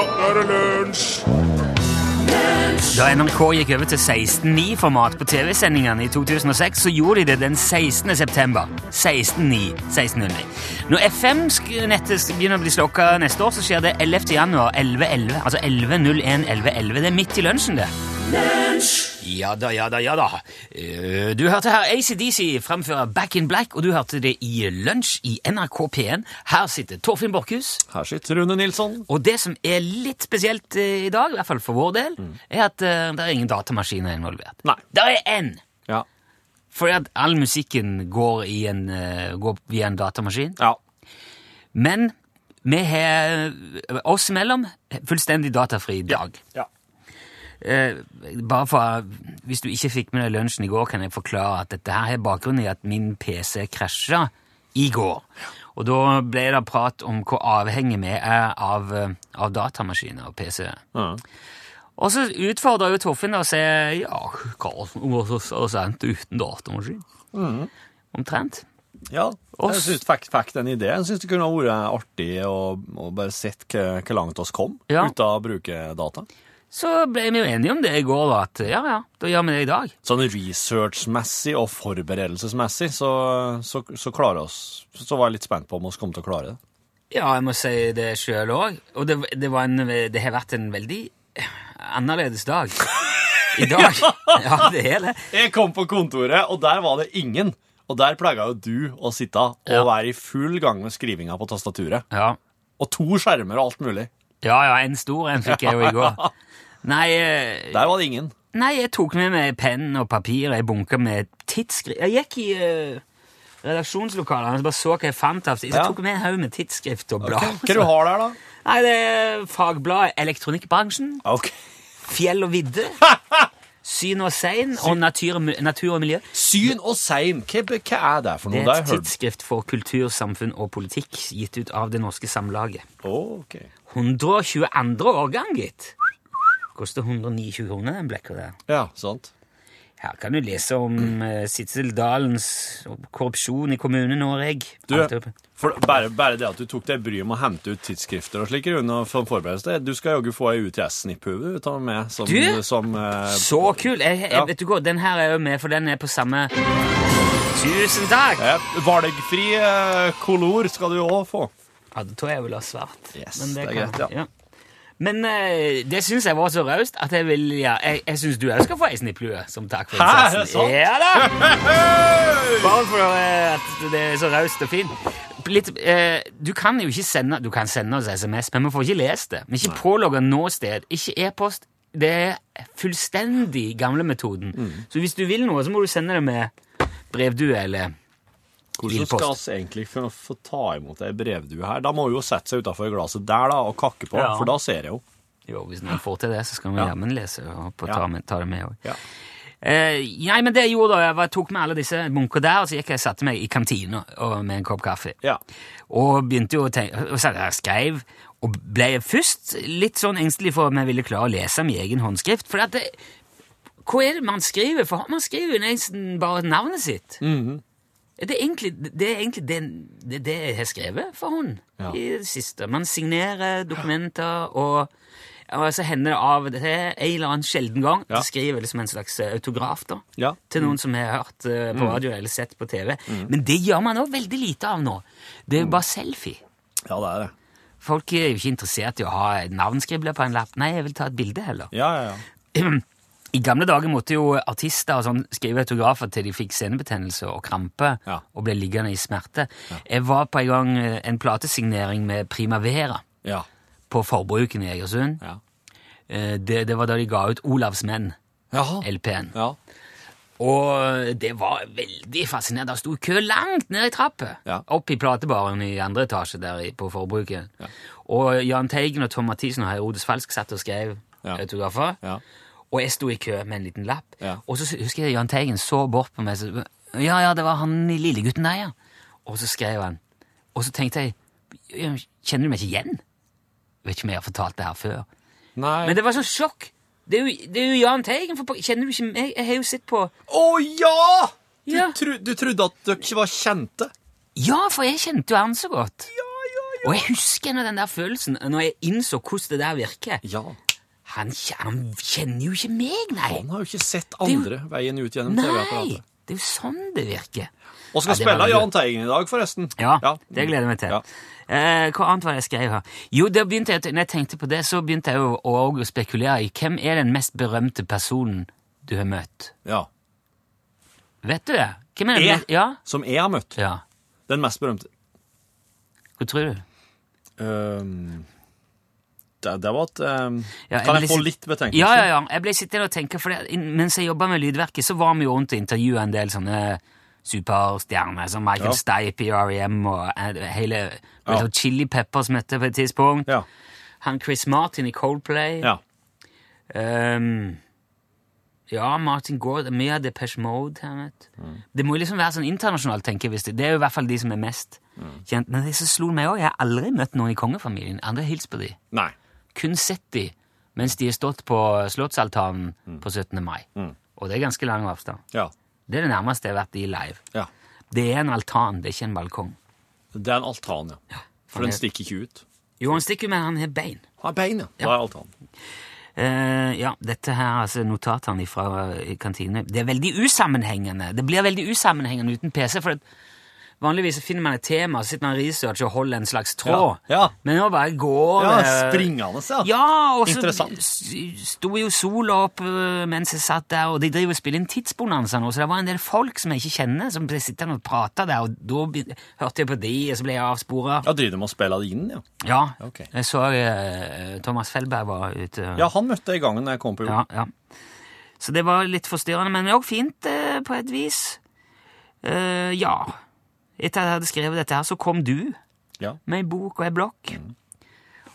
nå er det lunsj! Da NRK gikk over til 16.9-format på TV-sendingene i 2006, så gjorde de det den 16. september. 16.9. 1600. Når FM-nettet begynner å bli slokka neste år, så skjer det 11. januar 11.11. Altså 11.01 11.11. Det er midt i lunsjen, det. Ja da, ja da, ja da. Eh, Du hørte her ACDC fremføre Back in Black, og du hørte det i Lunsj i NRK P1. Her sitter Torfinn Borchhus. Her sitter Rune Nilsson. Og det som er litt spesielt eh, i dag, i hvert fall for vår del, er at eh, det er ingen datamaskiner involvert. Nei. Det er én! Ja. Fordi at all musikken går, i en, går via en datamaskin. Ja. Men vi har oss imellom fullstendig datafri dag. Ja. Eh, bare for, Hvis du ikke fikk med deg lunsjen i går, kan jeg forklare at dette her har bakgrunn i at min PC krasja i går. Og da ble det prat om hvor avhengig vi er av, eh, av datamaskiner og PC. Ja. Og så utfordra jo Torfinn å se ja, hva var så sent uten datamaskin? Omtrent. ja. Jeg synes fikk, fikk den ideen. Syns det kunne vært artig å, å bare sett hvor langt oss kom Ja. uten å bruke data. Så ble vi jo enige om det i går, da, at ja, ja, da gjør vi det i dag. Sånn researchmessig og forberedelsesmessig så, så, så klarer oss Så var jeg litt spent på om vi kom til å klare det. Ja, jeg må si det sjøl òg. Og det, det, var en, det har vært en veldig annerledes dag. I dag. Ja, det er det. Jeg kom på kontoret, og der var det ingen. Og der pleier jo du å sitte og Ja. være i full gang med skrivinga på tastaturet. Ja. Og to skjermer og alt mulig. ja, ja, en stor en fikk jeg jo i går. Nei, eh, Der var det ingen. nei jeg tok med meg penn og papir, jeg bunka med tidsskrift Jeg gikk i uh, redaksjonslokalene og bare så hva jeg fant av Så Ja. tok med en haug med tidsskrift og blad. Hva du har der, da? Nei, det er fagbladet Elektronikkbransjen, Ok. Fjell og vidde, Syn og sein og natur, natur og miljø. Syn og sein, hva, hva er det for Det noe? er et har jeg hørt. tidsskrift for kultur, samfunn og politikk gitt ut av Det Norske Samlaget. Ok. 122. årgang, gitt. Koster 129 kroner, den blekka der. Ja, sant. Her kan du lese om uh, Sitzel Dalens korrupsjon i Kommune-Norge. Du, for bare, bare det at du tok deg bryet med å hente ut tidsskrifter og slik, Rune, for forberedelse, du skal jaggu få ei UTS-snipphue ut av meg som, Du? som uh, Så kul! Jeg, jeg, Ja. Vet du hva, Den her er jo med, for den er på samme Tusen takk! eh, Valgfri eh, kolor skal du òg få. Ja, Da tror jeg jeg vil ha svart. Yes, Men det er kan- greit, ja. Men uh, det syns jeg var så raust at jeg vil ja, Jeg, jeg syns du òg skal få ei snipplue som takk for Hæ, er det innsatsen. sant? Ja da! Bare for uh, at det er så raust og fint. Litt, uh, du kan jo ikke sende Du kan sende oss SMS, men vi får ikke lest det. Vi er ikke pålogga noe sted. Ikke e-post. Det er fullstendig gamlemetoden. Mm. Så hvis du vil noe, så må du sende det med brevdue eller Hvordan skal vi egentlig få, ta imot ei brevdue her? Da må hun jo sette seg utafor glasset der da, og kakke på, Ja. for da ser jeg jo. Jo, hvis noen får til det, så skal vi Ja. jammen lese og ta, med, ta det med òg. Ja. Eh, nei, men det jeg gjorde da, jeg var, tok med alle disse munkene der, og så gikk jeg og satte meg i kantina og- med en kopp kaffe. Ja. Og begynte jo å tenke, og så jeg skrev, og ble først litt sånn engstelig for om jeg ville klare å lese min egen håndskrift. For at det, hva er det man skriver? For man skriver jo nesten bare navnet sitt. Mhm. Det er egentlig det, er egentlig det, det, det jeg har skrevet for henne Ja. i det siste. Man signerer dokumenter, og, og så hender det av og til en eller annen sjelden gang Ja. skriver liksom en slags autograf da, Ja. til noen som jeg har hørt eh, på radio eller sett på TV. Men det gjør man også veldig lite av nå. Det er jo bare selfie. ja, det er det. Folk er jo ikke interessert i å ha navnskribler på en lapp. Nei, jeg vil ta et bilde heller. Ja, ja, ja. I gamle dager måtte jo artister og sånn skrive autografer til de fikk senebetennelse og krampe Ja. og ble liggende i smerte. Jeg var på en gang eh, en platesignering med Primavera Ja. på Forbruken i Egersund. Ja. Eh, Det, det var da de ga ut Olavs menn, LP-en. Ja. Og det var veldig fascinerende. Det sto kø langt ned i trappa. Ja. Opp i platebaren i andre etasje der på Forbruket. Og Jahn Teigen og Tom Mathisen og Herodes Falsk satt og skrev Ja. autografer. Ja. Og jeg sto i kø med en liten lapp. Ja. Og så husker jeg Jahn Teigen så bort på meg så, Ja, ja, det var han lillegutten der, ja. Og så skrev han. Og så tenkte jeg Kjenner du meg ikke igjen? Jeg Vet ikke om jeg har fortalt det her før. Nei. Men det var sånn sjokk. Det er jo, det er jo Jahn Teigen. For, kjenner du ikke meg? Jeg har jo sett på Å ja! Du, Ja. tro, du trodde at dere ikke var kjente? Ja, for jeg kjente jo han så godt. Ja, ja, ja. Og jeg husker den der følelsen når jeg innså hvordan det der virker. Ja. Han, han kjenner jo ikke meg, nei. Han har jo ikke sett andre jo- veien ut gjennom TV-apparatet. det er jo sånn det virker. Og skal Ja, det spille veldig- Jahn Teigen i dag, forresten. Ja, det gleder jeg meg til. Ja. Eh, hva annet var det jeg skrev her? Jo, da begynte jeg, når jeg tenkte på det, så begynte jeg å, å spekulere i hvem er den mest berømte personen du har møtt. ja. Vet du det? Hvem er den Jeg, Ja? som jeg har møtt. ja. Den mest berømte Hva tror du? Ehm, det, det var et ehm, Ja, Kan jeg, jeg få litt betenkelse? Ja, ja, ja. Jeg ble sittende og tenke, for det, mens jeg jobba med Lydverket, så var vi jo rundt og intervjua en del sånne superstjerner, som Michael Ja. Stipe i R.E.M. og eh, hele Ja. ja. Chili Peppers møtte på et tidspunkt. Ja. Han Chris Martin i Coldplay. ja. um, ja, Martin Gore. Mye av Depeche Mode. her, vet. Mm. Det må liksom være sånn internasjonalt, tenker jeg. Det Det er jo i hvert fall de som er mest Mm. kjent. Men det som slo meg òg, jeg har aldri møtt noen i kongefamilien. Andre hilst på de. Nei. Kun sett de mens de har stått på Slottsaltanen Mm. på 17. mai. Og det er ganske lang avstand. Ja. Det er det nærmeste jeg har vært i live. ja. Det er en altan, det er ikke en balkong. Det er en altan, ja. For den er- stikker ikke ut. Jo, han stikker, men han har bein. Han har bein, ja. Da er altan. Uh, ja, dette her, altså notatene fra eh, kantine Det er veldig usammenhengende. Det blir veldig usammenhengende uten PC. for at Vanligvis finner man et tema, så sitter man i research og holder en slags tråd. Ja, ja. Men nå bare går Ja, springende, ja. Ja, og så Interessant. Så sto jo sola opp øh, mens jeg satt der, og de driver og spiller inn tidsbonanza nå, så det var en del folk som jeg ikke kjenner, som ble sittende og prata der, og da hørte jeg på de, og så ble jeg avspora. Ja, driver de og spiller det inn, ja. Ja, Okay. jeg så uh, Thomas Felberg var ute. Ja, han møtte jeg i gangen da jeg kom på jobb. Ja, ja. Så det var litt forstyrrende, men òg fint uh, på et vis. Uh, ja. Etter at jeg hadde skrevet dette her, så kom du Ja. med ei bok og ei blokk.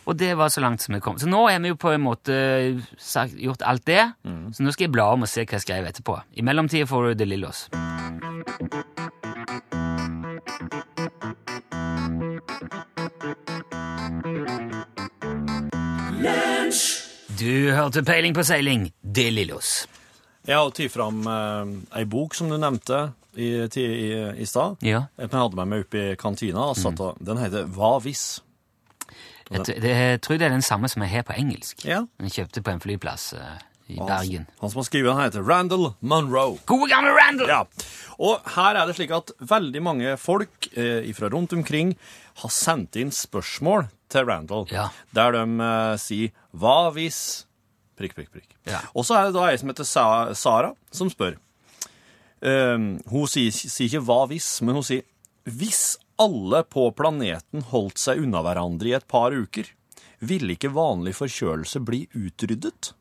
Og det var så langt som det kom. Så nå har vi jo på en måte sagt, gjort alt det, så nå skal jeg bla om og se hva jeg skrev etterpå. I mellomtida får du The Lillos. Du hørte Peiling på seiling, De Lillos. Jeg har tatt fram eh, ei bok som du nevnte i, til, i, i stad. Ja. Jeg hadde med meg opp i kantina. Og satt, og, den heter Hva hvis? Jeg, det, jeg tror det er den samme som jeg har på engelsk. Ja. Den jeg kjøpte på en flyplass uh, i Han- Bergen. Han som har skrevet den, heter Randall Monroe. Gode gamle Randall! Ja, og her er det slik at veldig mange folk eh, fra rundt omkring har sendt inn spørsmål til Randall, Ja. der de eh, sier «Hva hvis?» prikk, prikk, prikk. Ja. Og så er det da ei som heter Sa Sara, som spør. Um, hun sier, sier ikke «hva hvis», men hun sier «Hvis alle på planeten holdt seg unna hverandre i et par uker, ville ikke vanlig forkjølelse bli utryddet?»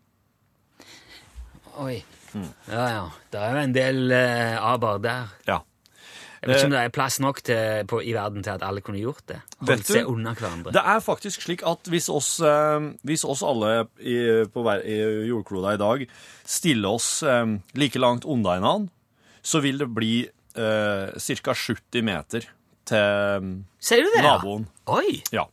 Oi. Mm. Ja, ja. Det er jo en del uh, aber der. Ja. Jeg vet ikke om det er plass nok til, på, i verden til at alle kunne gjort det. Holdt seg unna hverandre. Det er faktisk slik at hvis oss, eh, hvis oss alle i, på hver, i jordkloda i dag stiller oss eh, like langt unna hverandre, så vil det bli eh, ca. 70 meter til Ser du det? ja? Oi! Ja.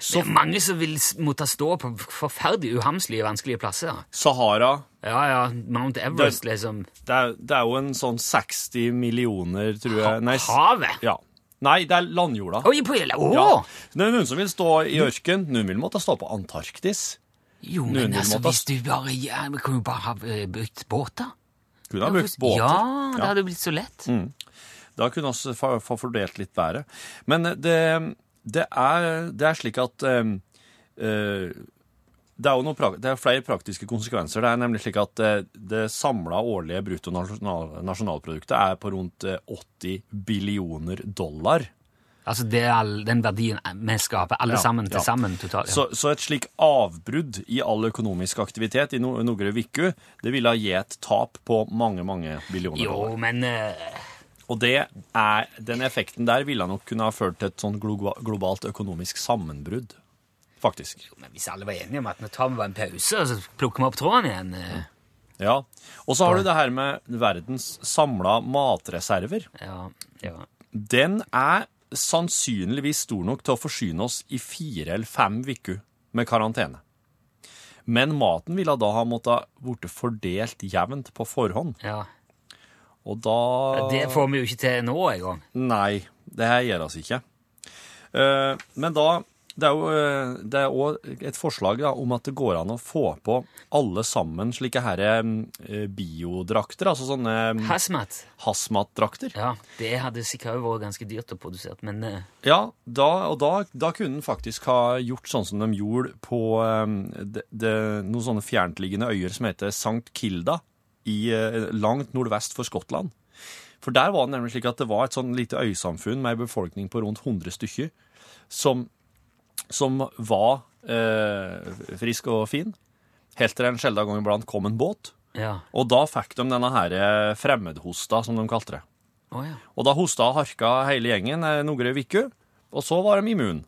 Det er mange som vil måtte stå på forferdelig uhamslige, vanskelige plasser. Sahara Ja, ja. Mount Everest, liksom. det er, det er jo en sånn 60 millioner, tror jeg Nei, Havet! ja. Nei det er landjorda. Oi, på Å! Ja. Det er noen som vil stå i ørken, noen vil måtte stå på Antarktis. Jo, men altså, måtte- hvis du bare ja, Vi kan jo bare ha eh, brukt båter. Kunne ha brukt båter. Ja, det hadde jo blitt så lett. Da kunne vi få, få fordelt litt bedre. Men det, det, er, det er slik at eh, eh, det er prak- det er flere praktiske konsekvenser. Det er nemlig slik at det, det samla årlige bruttonasjonalproduktet er på rundt eh, 80 billioner dollar. Altså det er den verdien vi skaper, alle Ja, sammen til ja. sammen totalt. Ja. Så, så et slik avbrudd i all økonomisk aktivitet i no, noen uker, det ville ha et tap på mange, mange billioner jo, dollar. men uh... Og det er, den effekten der ville nok kunne ha ført til et sånn glo globalt økonomisk sammenbrudd. Faktisk. men hvis alle var enige om at nå tar vi bare en pause, og så plukker vi opp tråden igjen eh, Ja. Og så har du det her med verdens samla matreserver. Ja, ja. Den er sannsynligvis stor nok til å forsyne oss i fire eller fem uker med karantene. Men maten ville da ha måttet blitt fordelt jevnt på forhånd. ja. Og da Det får vi jo ikke til nå engang. Nei, det her gjør oss ikke. Eh, Men da det er jo eh, er også et forslag da, om at det går an å få på alle sammen slike her eh, biodrakter, altså sånne Hazmat. hazmat-drakter. Ja, det hadde sikkert vært ganske dyrt å produsere, men eh, Ja, da, og da, da kunne en faktisk ha gjort sånn som de gjorde på eh, de, det, noen sånne fjerntliggende øyer som heter St. Kilda, i, eh, langt nordvest for Skottland. For der var det nemlig slik at det var et sånn lite øysamfunn med en befolkning på rundt 100 stykker, som, som var eh, frisk og fin, helt til en sjelden gang iblant kom en båt. ja. Og da fikk de denne her eh, fremmedhosta, som de kalte det. Oh, ja. Og da hosta og harka hele gjengen eh, noen uker, og så var de immun.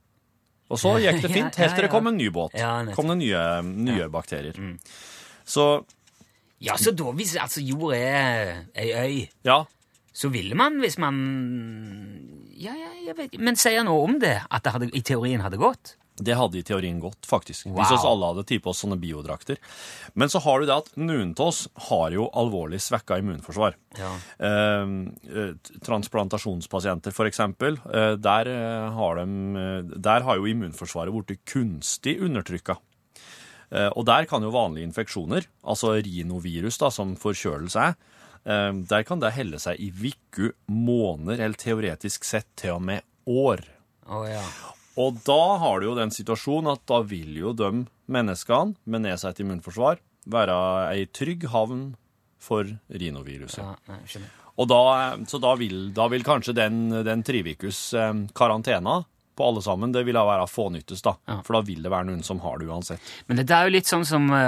Og så gikk det fint, helt til det kom en ny båt. Mm. kom det nye, nye bakterier. Så Ja, så da, hvis altså jorda er ei øy, ja, så ville man, hvis man Ja, ja, jeg vet. Men sier noe om det, at det hadde, i teorien hadde gått? det hadde i teorien gått, faktisk. Wow. Hvis oss alle hadde tatt på oss sånne biodrakter. Men så har du det at noen av oss har jo alvorlig svekka immunforsvar. Ja. Eh, eh, transplantasjonspasienter, for eksempel, eh, der, eh, har de, eh, der har jo immunforsvaret blitt kunstig undertrykka. Eh, og der kan jo vanlige infeksjoner, altså rinovirus, da, som forkjølelse er, der kan det helle seg i uker, måneder, eller teoretisk sett til og med år. Oh, ja. Og da har du jo den situasjonen at da vil jo de menneskene med nedsatt immunforsvar være ei trygg havn for rinoviruset. ja nei. Og da, så da vil, da vil kanskje den, den trivikus eh, karantena på alle sammen, det vil da være fånyttes, da. Ja. For da vil det være noen som har det uansett. Men dette er jo litt sånn som uh,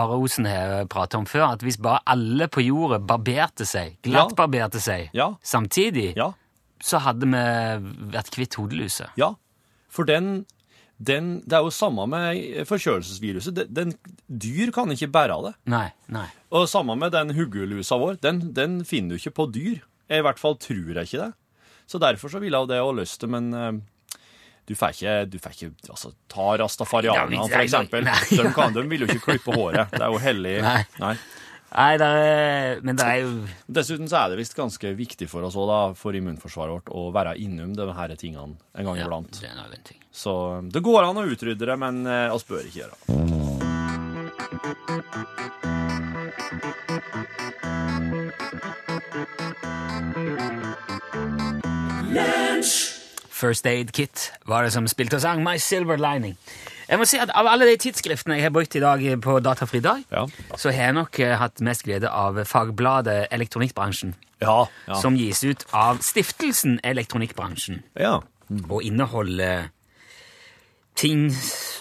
Are Osen har pratet om før, at hvis bare alle på jordet barberte seg, glattbarberte seg, Ja. samtidig, Ja, så hadde vi vært kvitt hodeluset. ja. For den, den Det er jo samme med forkjølelsesviruset. Den, den, dyr kan ikke bære det. Nei, nei. Og samme med den huggelusa vår. Den, den finner du ikke på dyr. Jeg I hvert fall tror jeg ikke det. Så derfor så ville jeg det og lyst det, men eh, du får ikke, du får ikke altså, Ta rastafarianerne, for eksempel. De, kan, de vil jo ikke klippe håret. Det er jo hellig. Nei. Nei. Nei, det er, men det er jo Dessuten så er det visst ganske viktig for oss òg, da, for immunforsvaret vårt å være innom de her tingene en gang ja, iblant. det er en ting. Så det går an å utrydde det, men eh, oss bør ikke gjøre det. First Aid Kit var det som spilte og sang My Silver Lining. Jeg må si at Av alle de tidsskriftene jeg har brukt i dag på Datafri dag, Ja. så har jeg nok eh, hatt mest glede av fagbladet Elektronikkbransjen, Ja. Ja. som gis ut av Stiftelsen Elektronikkbransjen, ja. og inneholder ting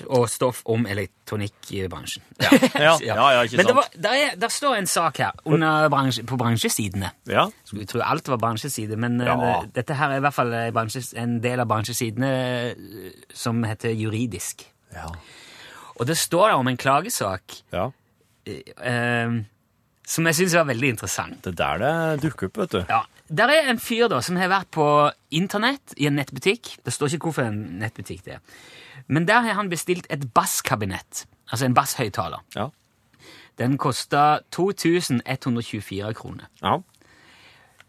og stoff om elektronikkbransjen. Ja, ja, ja, ikke Men det sant. var, der, er, der står en sak her under bransje, på bransjesidene. ja. Skulle tro alt var bransjeside, men eh, Ja. dette her er i hvert fall bransjes- en del av bransjesidene uh, som heter juridisk. Ja. Og det står der om en klagesak ja. Uh, som jeg syns var veldig interessant. Det er der det dukker opp, vet du. Ja, Der er en fyr da som har vært på internett i en nettbutikk. Det står ikke hvorfor en nettbutikk det er. Men der har han bestilt et basskabinett, altså en basshøyttaler. Ja. Den kosta 2124 kroner. Ja.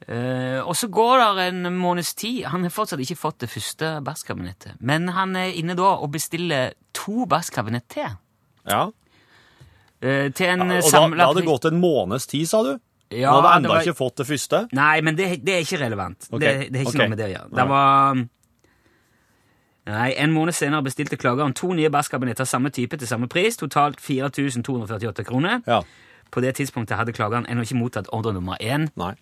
Uh, og så går det en måneds tid. Han har fortsatt ikke fått det første basskabinettet. Men han er inne da og bestiller to basskabinett til. ja. Uh, til en Og da, hadde det gått en måneds tid, sa du? Ja, du hadde enda var- ikke fått det første? Nei, men det, det er ikke relevant. Okay. Det, det har ikke okay. noe med det å gjøre. Det var Nei, En måned senere bestilte klageren to nye basskabinetter av samme type til samme pris, totalt 4248 kroner. Ja. På det tidspunktet hadde klageren ennå ikke mottatt ordre nummer én, Nei.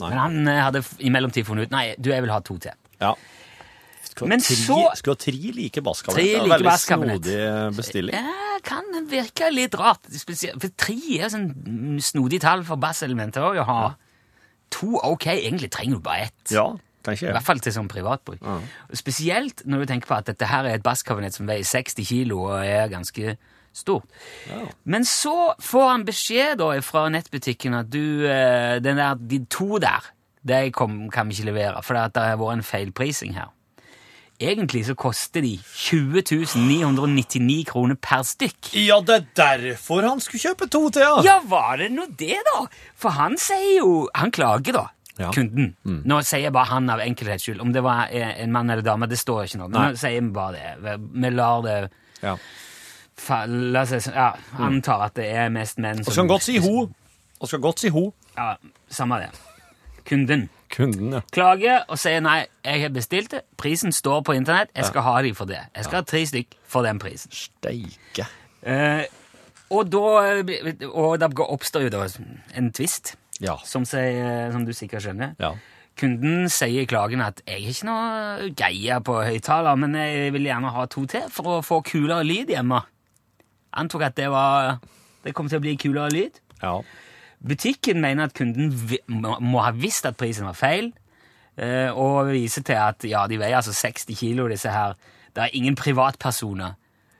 Nei. men han eh, hadde f- i mellomtid funnet ut nei, du, jeg vil ha to til. Ja. Men tre, så- Skulle ha tre like basskabinett? Tre Det er like Veldig basskabinett. snodig bestilling. Ja, kan virke litt rart. Spesielt, for tre er sånn mm, snodig tall for basselementer òg å ha. To ok, egentlig trenger du bare ett. Ja, tenker I hvert fall til sånn privatbruk. Spesielt når du tenker på at dette her er et basskabinett som veier 60 kilo og er ganske stort. Men så får han beskjed da fra nettbutikken at du, eh, den der, de to der, de kom, kan vi ikke levere, for det har vært en feilprising her. Egentlig så koster de 20 999 kroner per stykk. Ja, det er derfor han skulle kjøpe to til, ja! Ja, var det nå det, da? For han sier jo Han klager, da. Ja. Kunden. Nå sier jeg bare han av enkelhets skyld. Om det var en mann eller dame, det står ikke noe. Nå sier vi bare det. Vi lar det Ja. fa- La oss si- ja, anta at det er mest menn Og skal godt si ho. Og skal godt si ho. Ja, samme det. Kunden. Kunden, ja. Klager og sier nei, jeg har bestilt det. Prisen står på internett. Jeg skal ha de for det. Jeg skal ha tre stykk for den prisen. Steike. Eh, og da Og det oppstår jo da en tvist, Ja. som, sier, som du sikkert skjønner. Ja. Kunden sier i klagen at jeg har ikke noe greie på høyttaler, men jeg vil gjerne ha to til for å få kulere lyd hjemme. Antok at det var Det kom til å bli kulere lyd. Ja. Butikken mener at kunden må, ha visst at prisen var feil, eh, og viser til at ja, de veier altså 60 kilo, disse her. Det er ingen privatpersoner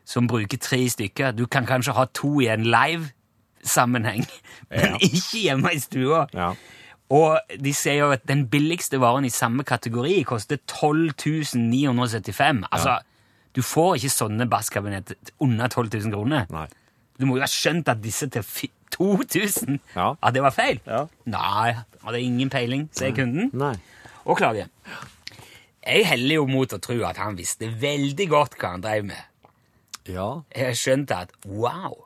som bruker tre stykker. Du kan kanskje ha to igjen en live-sammenheng, men Ja. ikke hjemme i stua. Ja. Og de sier jo at den billigste varen i samme kategori koster 12 975. Altså, du får ikke sånne basskabinett under 12 000 kroner. Nei. Du må jo ha skjønt at disse til 2000 Ja. At det var feil. Ja. Nei, hadde ingen peiling, sier kunden. Nei. Og klager. Jeg heller jo mot å tro at han visste veldig godt hva han drev med. Ja. Jeg skjønte at wow,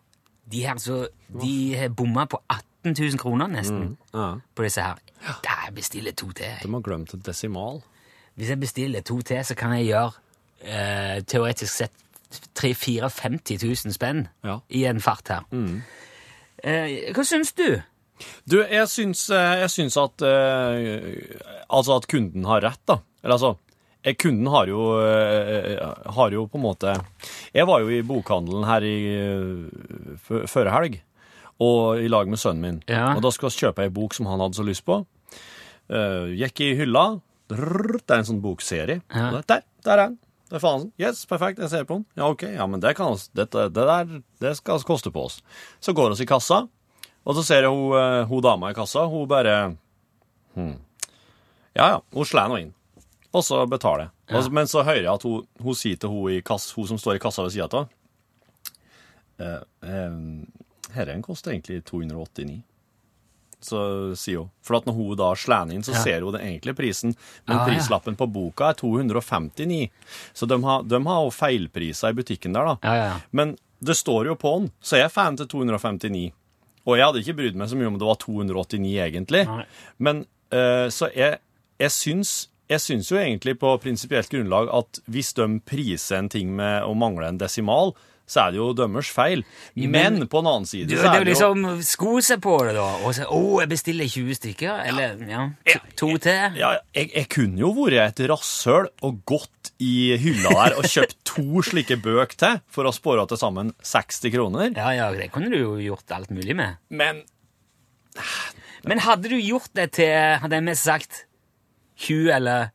de her så, de har bomma på 18 000 kroner nesten ja. på disse her. Der bestiller to til. De har glemt et desimal. Hvis jeg bestiller to til, så kan jeg gjøre eh, teoretisk sett 3 54 000 spenn Ja. i en fart her. Eh, hva syns du? Du, jeg syns, eh, jeg syns at eh, Altså at kunden har rett, da. Eller altså Kunden har jo eh, Har jo på en måte Jeg var jo i bokhandelen her i eh, Førre helg, og i lag med sønnen min. Ja. Og da skulle vi kjøpe ei bok som han hadde så lyst på. Eh, gikk i hylla. Det er en sånn bokserie. Ja. Der, der er den. Det er faen. Yes, perfekt, jeg ser på den. Ja, ok, ja, men det kan oss, dette, det der, det skal koste på oss. Så går vi i kassa, og så ser jeg hun, eh, hun dama i kassa, hun bare hm. Ja, ja, hun slår nå inn. Og så betaler jeg. Ja. Men så hører jeg at hun, hun sier til hun, i kass, hun som står i kassa ved sida av eh, eh, Herren koster egentlig 289. Så sier hun. For at når hun da slår inn, så Ja. ser hun den egentlige prisen. Men Ah, ja. prislappen på boka er 259. Så de har, de har jo feilpriser i butikken der, da. Ja, ja, ja. Men det står jo på den, så jeg er fan til 259. Og jeg hadde ikke brydd meg så mye om det var 289 egentlig. Nei. Men eh, så jeg, jeg syns jeg syns jo egentlig på prinsipielt grunnlag at hvis de priser en ting med å mangle en desimal, så er det jo dømmers feil. Men, på en annen side Du, så det er det jo liksom sko seg på det, da. Og så, å, jeg bestiller 20 stykker. Eller, ja, to, to til. ja, jeg, jeg kunne jo vært et rasshøl og gått i hylla der og kjøpt to slike bøk til for å spåre til sammen 60 kroner. Ja, ja, det kunne du jo gjort alt mulig med. Men Men hadde du gjort det til, hadde jeg mest sagt, 20, eller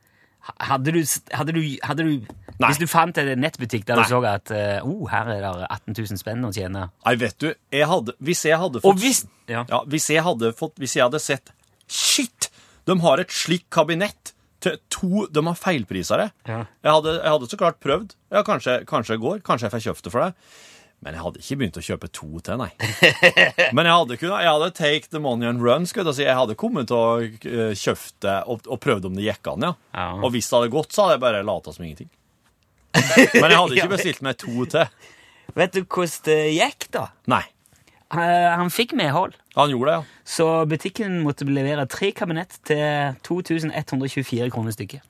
hadde du, hadde du, hadde du. Hvis du fant en nettbutikk der Nei. du så at eh, oh, her er det 18 000 spenn å tjene Nei, vet du, jeg hadde, hvis jeg hadde Og fått hvis Ja. Ja, hvis jeg hadde fått Hvis jeg hadde sett Shit! De har et slikt kabinett til to De har feilpriser det. Ja. Jeg, hadde, jeg hadde så klart prøvd. Ja, kanskje, kanskje jeg går. Kanskje jeg får kjøpt det for det. Men jeg hadde ikke begynt å kjøpe to til, nei. Men jeg hadde, kunnet, jeg hadde take the money and run. Skal jeg, si. jeg hadde kommet til å eh, kjøpt det og, og prøvd om det gikk an, ja. Ja. Og hvis det hadde gått, så hadde jeg bare lata som ingenting. Men jeg hadde ikke bestilt meg to til. Vet du hvordan det gikk, da? Nei. Eh, han fikk medhold, Han gjorde det, ja. så butikken måtte levere tre kabinett til 2124 kroner stykket.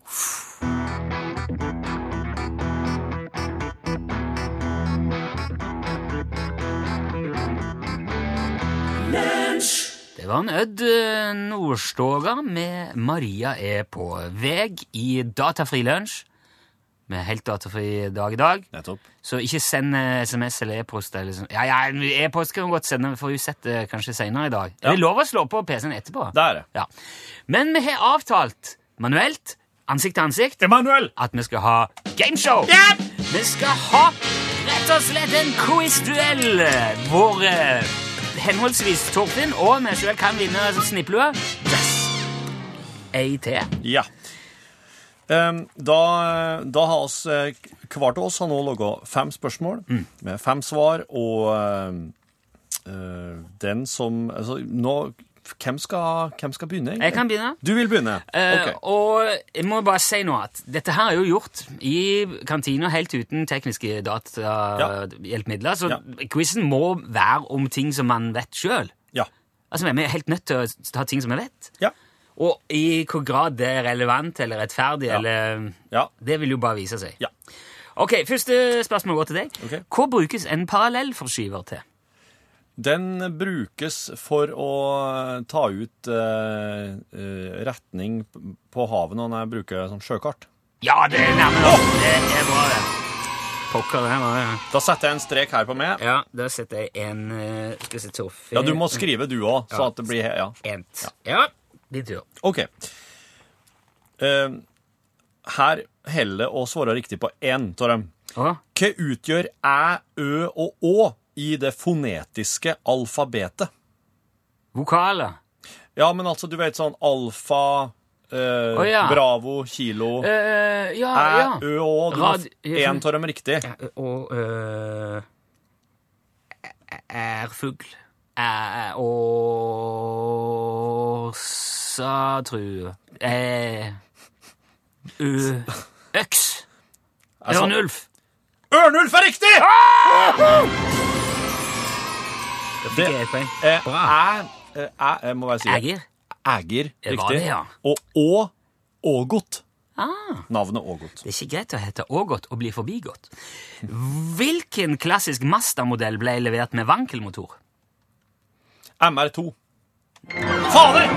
Det var en Ødd eh, Nordstoga med Maria er på veg i datafri lunsj. Med helt datafri dag i dag. Nettopp. Så ikke send eh, SMS eller e-post. eller sånn. Ja, ja, e-post kan vi godt sende, vi får jo sett det kanskje senere i dag. Ja. Er det lov å slå på PC-en etterpå? Det er det. Ja. Men vi har avtalt manuelt, ansikt til ansikt, Emanuel! at vi skal ha gameshow. Vi skal ha rett og slett en quiz-duell hvor eh, henholdsvis Torfinn og meg selv kan vinne som snipplue. Yes! Ei til. Ja. Ehm, da, da har oss, eh, hver av oss har nå laga fem spørsmål med fem svar, og eh, den som altså, nå, hvem, skal, hvem skal begynne? egentlig? Jeg kan begynne. Du vil begynne? Eh, Ok. Og jeg må bare si nå at dette her er jo gjort i kantina helt uten tekniske datahjelpemidler, så Ja. quizen må være om ting som man vet sjøl. Ja. Altså, vi er helt nødt til å ta ting som vi vet. Ja. Og i hvor grad det er relevant eller rettferdig, eller Ja. Det vil jo bare vise seg. Ja. Ok, Første spørsmål går til deg. Okay. Hva brukes en parallellforskyver til? Den brukes for å ta ut eh, eh, retning på havet når jeg bruker sånn sjøkart. Ja, det er nærme nok. Det er bra, det. Pokker, det var det. Da setter jeg en strek her på meg. Ja, da setter jeg en eh, Skal vi se Toffe Ja, du må skrive du òg, så at det blir he- Ja. Ent. Ja, din tur. OK. Eh, her heller det å svare riktig på én av dem. Å, Hva utgjør æ, ø og å i det fonetiske alfabetet? vokaler. Ja, men altså, du vet sånn alfa, eh, oh, ja. bravo, kilo Eh, ja, Æ, ja. ø og å. Du må Rad- f- én av dem riktig. Og Ærfugl. Æ- Åsatru. Eh, ø- Øks. Ørnulf. Ørnulf er riktig! Da fikk jeg et poeng. Eh, Bra. Æ, eh, æ, jeg må bare si. Ægir. Ægir, Det var riktig. det, ja. Og å, Ågot. Ah. Navnet Ågot. Det er ikke greit å hete Ågot og bli forbigått. Hvilken klassisk Mazda-modell ble levert med vankelmotor? MR2. Fader!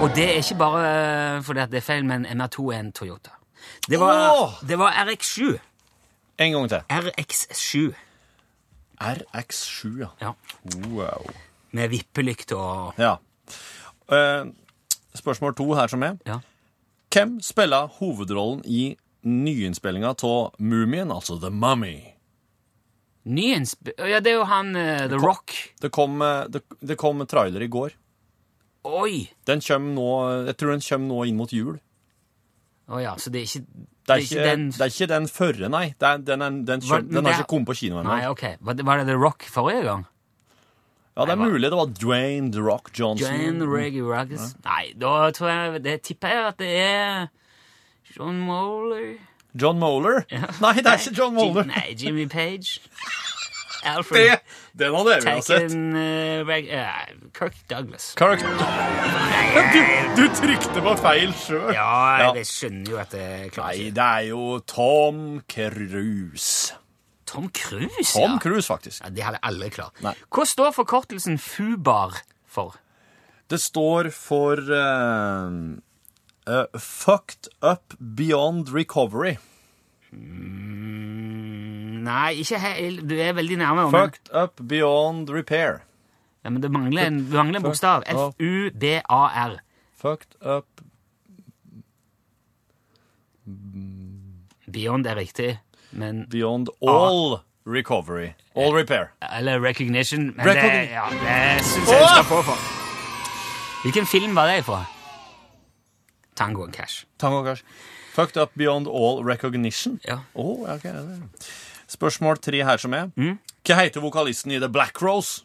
Og det er ikke bare fordi at det er feil, men MR2 er en Toyota. Det var, Åh! det var RX7. En gang til. RX7. RX7, ja. Ja. Wow. Med vippelykt og Ja. Eh, spørsmål to her som er. Ja. Hvem spiller hovedrollen i nyinnspillinga av Mumien, altså The Mummy? nyinnspill... Ja, det er jo han eh, The Rock. Det kom, eh, det, det kom trailer i går. Oi! Den kommer nå, jeg tror den kommer nå inn mot jul. Å ja, så det er ikke Det er ikke, den det er ikke den førre, nei. Det er, den, er, den, Hva- den har er- ikke kommet på kino ennå. Nei, ok. Var det, var det The Rock forrige gang? Ja, det er mulig det var Dwayne The Rock Johnson. Jane Reggie Ruggers? Nei, da tror jeg Det tipper jeg at det er John Moller John Moeller? Nei, det er ikke John Moeller. Nei, Jimmy Page. Alfred Det, den hadde jeg villet sett. Uh, Reg, uh, Kirk Douglas. Kirk. Du, du trykte på feil sjøl. Ja, Ja. jeg skjønner jo at det klarer Nei, det er jo Tom Cruise. Tom Cruise, Tom ja. Cruise, faktisk. ja. Det hadde jeg aldri klart. Nei. Hva står forkortelsen FUBAR for? Det står for uh, uh, Fucked Up Beyond Recovery. Mm, nei, ikke helt. Du er veldig nærme. Men, Fucked Up Beyond Repair. ja, men det mangler en, det mangler en bokstav. F-U-B-A-R. Fucked Up Beyond er riktig, men Beyond All Recovery. All Repair. Eller recognition. Men Recogn det, ja, det syns jeg du skal få for. Hvilken film var det fra? Tango and Cash. Tango Cash. Fucked Up Beyond All Recognition. Ja. Å, okay, Spørsmål tre her som er. Hva heter vokalisten i The Black Rose?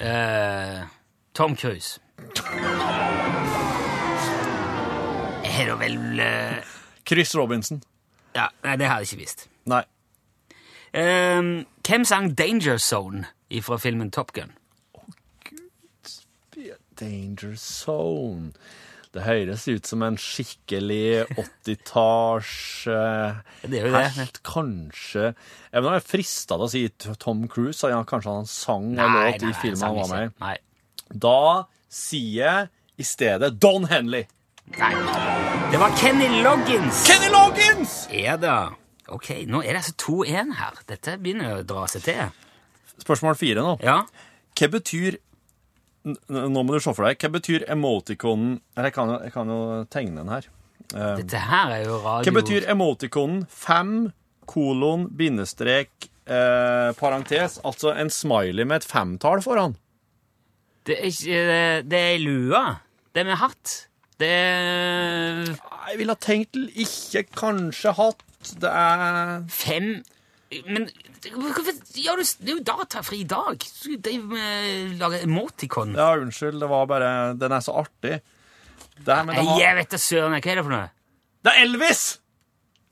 Eh, Tom Cruise. Er det vel eh, Chris Robinson. Ja, nei, det hadde jeg ikke visst. Nei. Eh, hvem sang Danger Zone fra filmen Top Gun? Å Gud Danger Zone. Det høres ut som en skikkelig 80-talls eh. Helt kanskje Jeg er frista til å si Tom Cruise. Ja, kanskje han sang en låt i filmen han var med i. Da sier jeg i stedet Don Henley. nei. Det var Kenny Loggins! Kenny Loggins! Ja da. Ok, nå er det altså 2-1 her. Dette begynner å dra seg til. Spørsmål fire nå. Ja. Hva betyr Nå må du se for deg. Hva betyr emoticonen jeg kan jeg kan jo tegne den her. Dette her er jo radio... Hva betyr emoticonen fem kolon bindestrek uh, parentes? Altså en smiley med et femtall foran. Det er ikke det- Det er lua. Det er med hatt. Det er Jeg ville ha tenkt ikke kanskje hatt. Det er fem Men hvorfor gjør du Det er jo datafri i dag. Du driver med lager emoticon. Ja, unnskyld, det var bare Den er så artig. Det her med det har- jeg vet da søren. Hva er det for noe? Det er Elvis!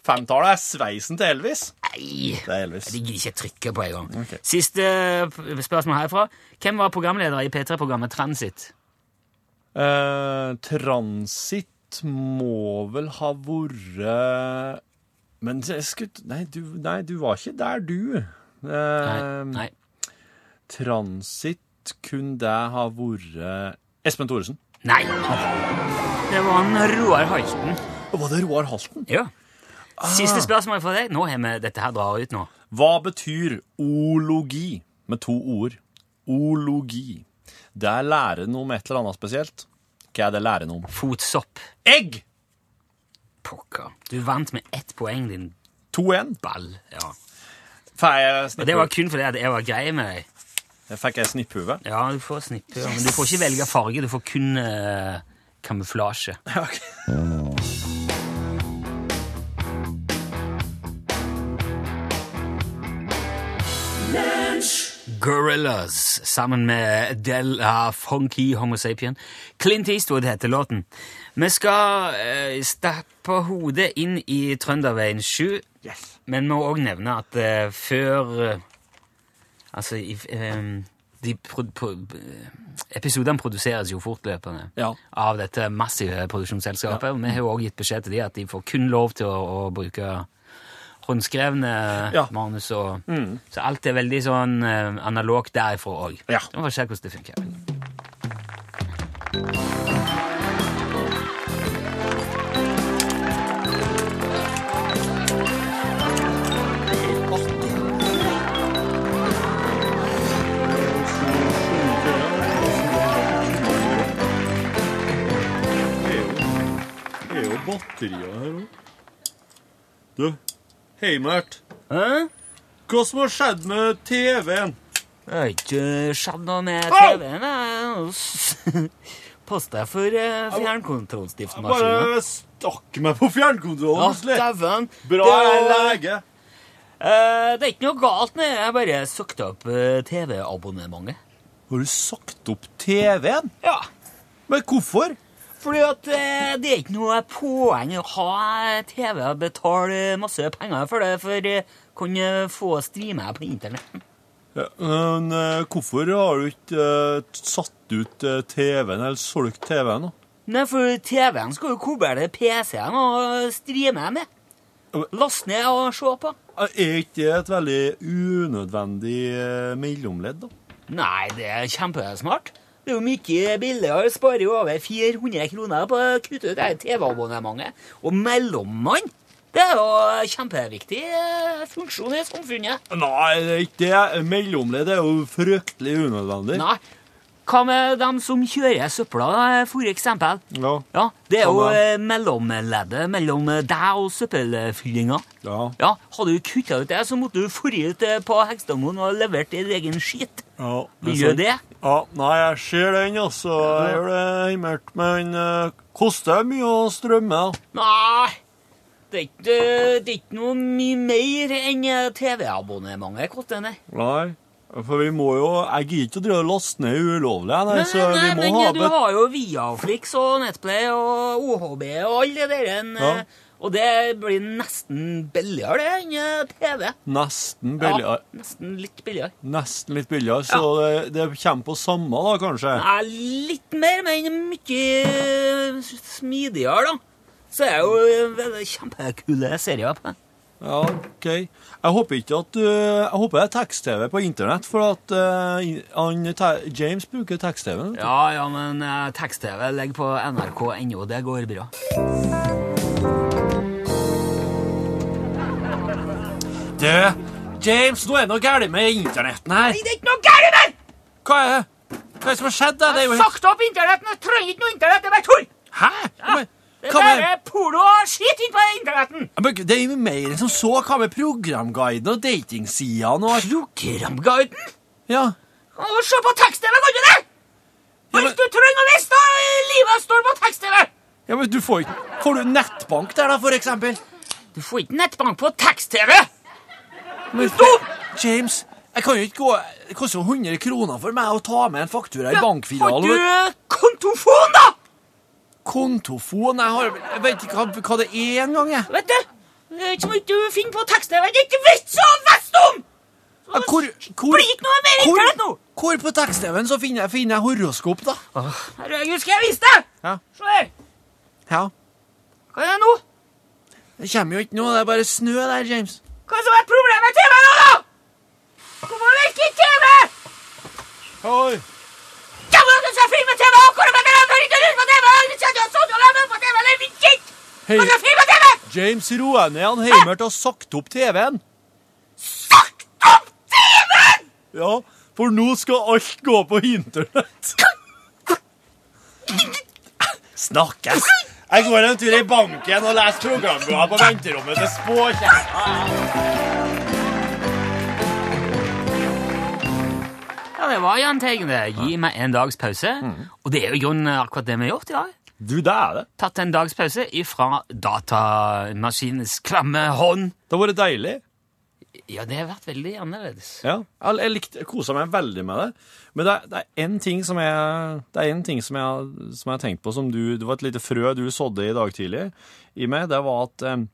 Femtallet er sveisen til Elvis. Nei, Det er Elvis. det gidder ikke jeg trykke på engang. Okay. Siste spørsmål herfra. Hvem var programleder i P3-programmet Transit? Uh, transit må vel ha vært Men jeg skulle nei du, nei, du var ikke der, du. Nei. Eh, Nei. Transit, kunne det ha vært Espen Thoresen? Nei. Det var han Roar Halten. Var det Roar Halten? Ja. Siste spørsmål fra deg. Nå har vi dette her drar ut nå. Hva betyr ologi med to ord? Ologi. Det er læren om et eller annet spesielt. Hva er det læren om? Fotsopp. Egg! Pokker. Du vant med ett poeng, din 2-1. ball. Ja. Og det var kun fordi at jeg var grei med deg. Jeg Fikk jeg snipphue? Ja, du får snipphue. men du får ikke velge farge. Du får kun uh, kamuflasje. Ok. Gorillas sammen med Adele Funky Homo Sapien. Clint Eastwood heter låten. Vi skal uh, stappe hodet inn i Trønderveien 7, men må òg nevne at eh, før eh, Altså i, eh, de pro pro Episodene produseres jo fortløpende Ja. av dette massive produksjonsselskapet. og Vi har òg gitt beskjed til dem at de får kun lov til å, å bruke håndskrevne Ja. manus. Og, Så alt er veldig sånn eh, analogt derifra òg. Ja. Vi får se hvordan det funker. Er batterier her òg. Du, hei, Mert. Hæ? Hva som har skjedd med TV-en? Det har ikke skjedd noe med TV-en. Pass deg for uh, fjernkontrollstiftmaskinen. Bare stakk meg på fjernkontrollen. Ja, dæven. Bra Det jeg er lege. Eh, det er ikke noe galt med det. Jeg bare søkte opp eh, TV-abonnementet. Har du sagt opp TV-en? Ja. Men hvorfor? Fordi at eh, det er ikke noe poeng å ha TV og betale masse penger for det, for eh, kunne få streame på internett. Ja, men eh, hvorfor har du ikke eh, satt ut eh, TV-en, eller solgt TV-en? da? Nei, for TV-en skal jo koble til PC-en og streame med. Last ned og se på. Er ikke det et veldig unødvendig eh, mellomledd, da? Nei, det er kjempesmart. Det er jo mye billigere. Sparer jo over 400 kroner på å kutte ut det TV-abonnementet. Og mellommann, det er jo kjempeviktig eh, funksjon i samfunnet. Nei, det er ikke det. Mellomledd er jo fryktelig unødvendig. Nei. Hva med dem som kjører søpla, for eksempel? Ja. Ja, Det er jo eh, mellomleddet mellom eh, deg og søppelfyllinga. ja. Ja, Hadde du kutta ut det, så måtte du forrige ut eh, på Hekstadmoen og levert din egen skit. Ja Vil Gjør det? Ja, nei, jeg ser den, altså. Jeg gjør det himmelt. Men uh, koster det mye å strømme? Nei, det er ikke, det er ikke noe mye mer enn eh, TV-abonnementet koster, nei. Nei. For vi må jo Jeg gidder ikke å drive og laste ned ulovlig, nei, Nei, så nei, vi må men ha eh, du har jo Viaflix og Netplay og OHB og alle det der. en, Ja. Eh, Og det blir nesten billigere det enn eh, TV. Nesten billigere. Ja, nesten litt billigere. Nesten litt billigere, så det, det kommer på samme, da, kanskje? Nei, litt mer, men mye eh, smidigere, da. Så er det jo eh, kjempekule serier på det. Ja, OK. Jeg håper ikke at du Jeg håper det er tekst-TV på internett, for at eh, te- James bruker tekst-TV. Ja, ja, men uh, tekst-TV ligger på nrk.no. Det går bra. Du, James, nå er det noe galt med internetten her. det er ikke noe galt med Hva er det? Hva er det som har skjedd? Det er jo helt... Sagt opp internetten! Jeg trenger ikke noe internett, det er bare tull! Hæ? Men, Det er bare porno og skitt inn på internetten! Men Det er jo mer som så. Hva med programguiden og datingsidene og? Programguiden? Ja. Og Se på tekst-TV, kan du det? Ja, men- Hvis du trenger å vite livet står på tekst-TV! ja, men du får ikke Får du nettbank der, da, for eksempel? Du får ikke nettbank på tekst-TV! Men Stopp! James, jeg kan jo ikke gå Det koster jo 100 kroner for meg å ta med en faktura i Har bankfilialen. du kontofon, da? Kontofon Jeg, har, jeg vet ikke hva, hva det er engang, jeg. Vet du, det er ikke så mye du finner på tekster jeg vet ikke vits å vest om! Ja, Hvor, hvor, Blir ikke noe mer internett nå! hvor på tekst-TV-en så finner jeg, finner jeg horoskop, da? Herregud, skal jeg vise deg? Ja. Se her. ja. Hva er det nå? Det kommer jo ikke noe, det er bare snø der, James. Hva som er problemet med TV nå, da? Hvorfor virker ikke TV? Oi. Ja, men du skal filme TV, akkurat hvor dere for ikke på TV? Du ikke ha sånn og lave på TV, eller ikke? Hei, Hva skal filme TV? James roa ned. Han Heimert har sagt opp TV-en. Sagt opp TV-en! Ja, for nå skal alt gå på internett. Snakkes. Jeg går en tur i banken og leser programboka på venterommet til spåkjerringa. Ja, det var Jahn Teigen. Gi meg en dags pause. Og det er jo i grunnen akkurat det vi har gjort i dag. Du, det er det. Tatt en dags pause ifra datamaskinens klamme hånd. Det har vært deilig. Ja, det har vært veldig annerledes. Ja, jeg, likte, kosa meg veldig med det. Men det, er- det er én ting som jeg det er en ting som jeg, som jeg har tenkt på, som du Det var et lite frø du sådde i dag tidlig i meg. Det var at eh,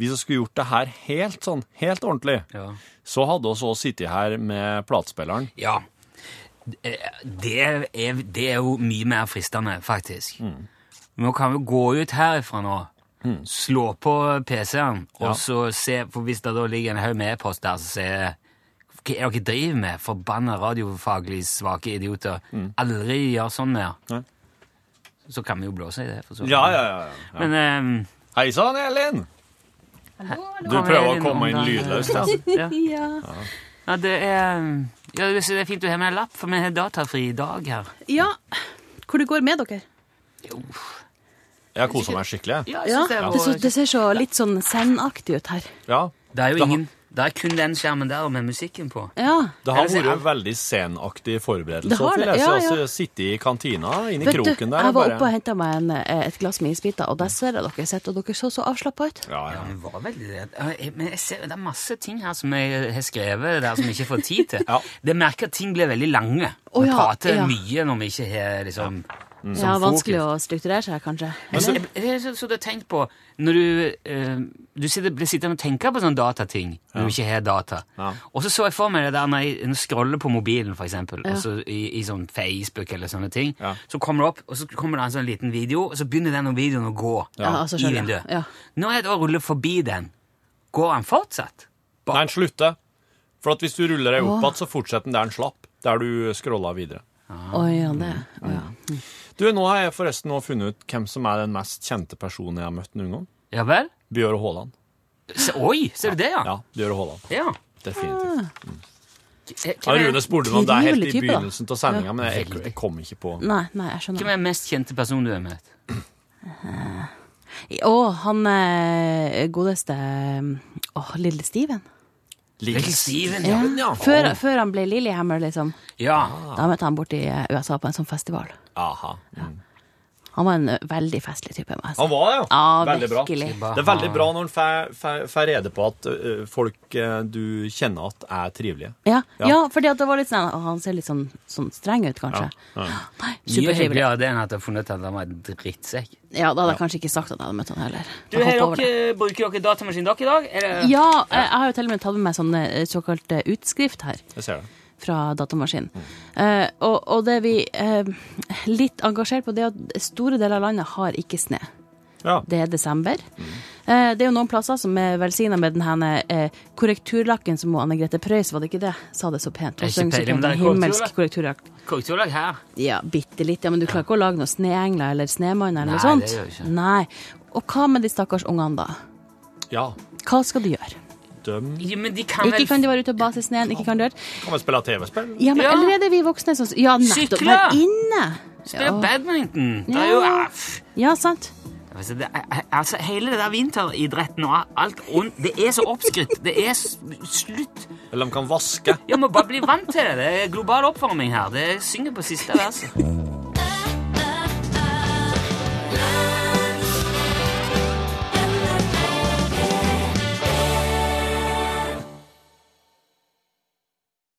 hvis vi skulle gjort det her helt sånn, helt ordentlig, Ja. så hadde vi også sittet her med platespilleren. Ja. Det er, det er jo mye mer fristende, faktisk. Nå kan vi gå ut herifra nå, slå på PC-en, og Ja. så se For hvis det da ligger en haug med e-post der, så sier jeg Hva er det dere driver med? Forbanna radiofaglig svake idioter. Aldri gjør sånn mer. Nei. Så kan vi jo blåse i det. for så. Ja, ja, ja. ja. Men um, Hei sann, Elin! Du prøver å komme inn lydløst, ja. ja. Ja. ja, det er ja, det er fint du har med en lapp, for vi har datafri dag her. ja. Hvor det går med dere? Jo, Jeg har kosa meg skikkelig. ja, jeg synes det, var, det, så, det ser så litt sånn zen-aktig ut her. Ja. det er jo ingen Det er kun den skjermen der med musikken på. Ja. Det har vært vært veldig senaktig forberedelse. Det har det, ja, Altså, ja. Sitte i kantina inne i Vet du, der. jeg var bare- oppe og henta meg en, eh, et glass med isbiter, og der ser jeg dere sitter, og dere så så avslappa ut. Ja, Ja, ja. men var veldig det. Men jeg ser, det er masse ting her som jeg har skrevet der som jeg ikke får tid til. Ja. Det merker at ting blir veldig lange. Å Vi ja, prater ja. mye når vi ikke har liksom. Ja, som vanskelig fokus. å strukturere seg, kanskje. Men så, så, så du har tenkt på Når du, eh, du sitter, blir sittende og tenker på sånne datating når du ikke har data. Ja. Og så så jeg for meg det der når jeg, scroller på mobilen, eksempel, Ja. og i, i sånn Facebook eller sånne ting. Ja. Så kommer det opp, og så kommer det en sånn liten video, og så begynner den videoen å gå Ja, altså, i vinduet. Ja. Når jeg da ruller forbi den, går den fortsatt? Nei, den slutter. For at hvis du ruller deg opp igjen, så fortsetter den der den slapp. Der du scrolla videre. Oi, ja, det. Oh, ja. Du, Nå har jeg forresten nå funnet ut hvem som er den mest kjente personen jeg har møtt noen gang. Ja vel? Bjøre Haaland. Se, oi, ser du det, ja? Ja, Bjøre Haaland. Ja. Definitivt. Mm. Ja, Rune spurte meg om det er helt i begynnelsen av sendinga, men jeg, jeg kom ikke på Nei, nei, jeg hvem er den mest kjente personen du har møtt? Å, han eh, godeste Å, lille Steven. Little Steven, Ja. ja. Før, før han ble Lillehammer, liksom. Ja. Da møtte han borti i USA på en sånn festival. Aha. Mm. Han var en eh, veldig festlig type. må. Han var det, ja. Ja, Veldig bra. virkelig. Det er veldig bra når en får- rede på at folk du kjenner at er trivelige. Ja, Ja. ja. fordi at det var litt sånn å, Han ser litt sånn, sånn streng ut, kanskje. Ja. Nei, Mye Supertrivelig. hyggeligere det enn at jeg har funnet ut at han var en drittsekk. Ja, da hadde jeg kanskje ikke sagt at jeg hadde møtt han heller. Du, her dere, Bruker dere datamaskin dere i dag? Det... Ja, jeg har jo til og med tatt med meg sånn såkalt eh, utskrift her Jeg ser det. Fra datamaskinen. Eh, og, og det vi er litt engasjert på, det er at store deler av landet har ikke snø. Ja. Det er desember. Eh, det er jo noen plasser som er velsigna med den eh, korrekturlakken som Anne Grete Preus, var det ikke det? Sa det så pent. Det er ikke pent. himmelsk korrekturlakk. Korrekturlakk her. Ja, bitte litt. Ja, men du klarer ikke å lage noen sneengler eller snemanner eller noe sånt? Nei, det gjør jeg ikke. Nei. Og hva med de stakkars ungene, da? ja. Hva skal du gjøre? Døm. Ja, men de kan Ikke vel kan de være ute og base i sneen, ikke kan dør. Kan vi spille TV-spill? Ja, men Ja. allerede er vi voksne som Ja, nettopp. Vær inne! spille Ja. badminton. Det er jo Ja. ah. Ja, sant. altså, det er, altså, Hele det der vinteridretten og alt rundt Det er så oppskrytt. Det er slutt. Eller de kan vaske? Ja, må bare bli vant til det. Det er global oppvarming her. Det synger på siste verset.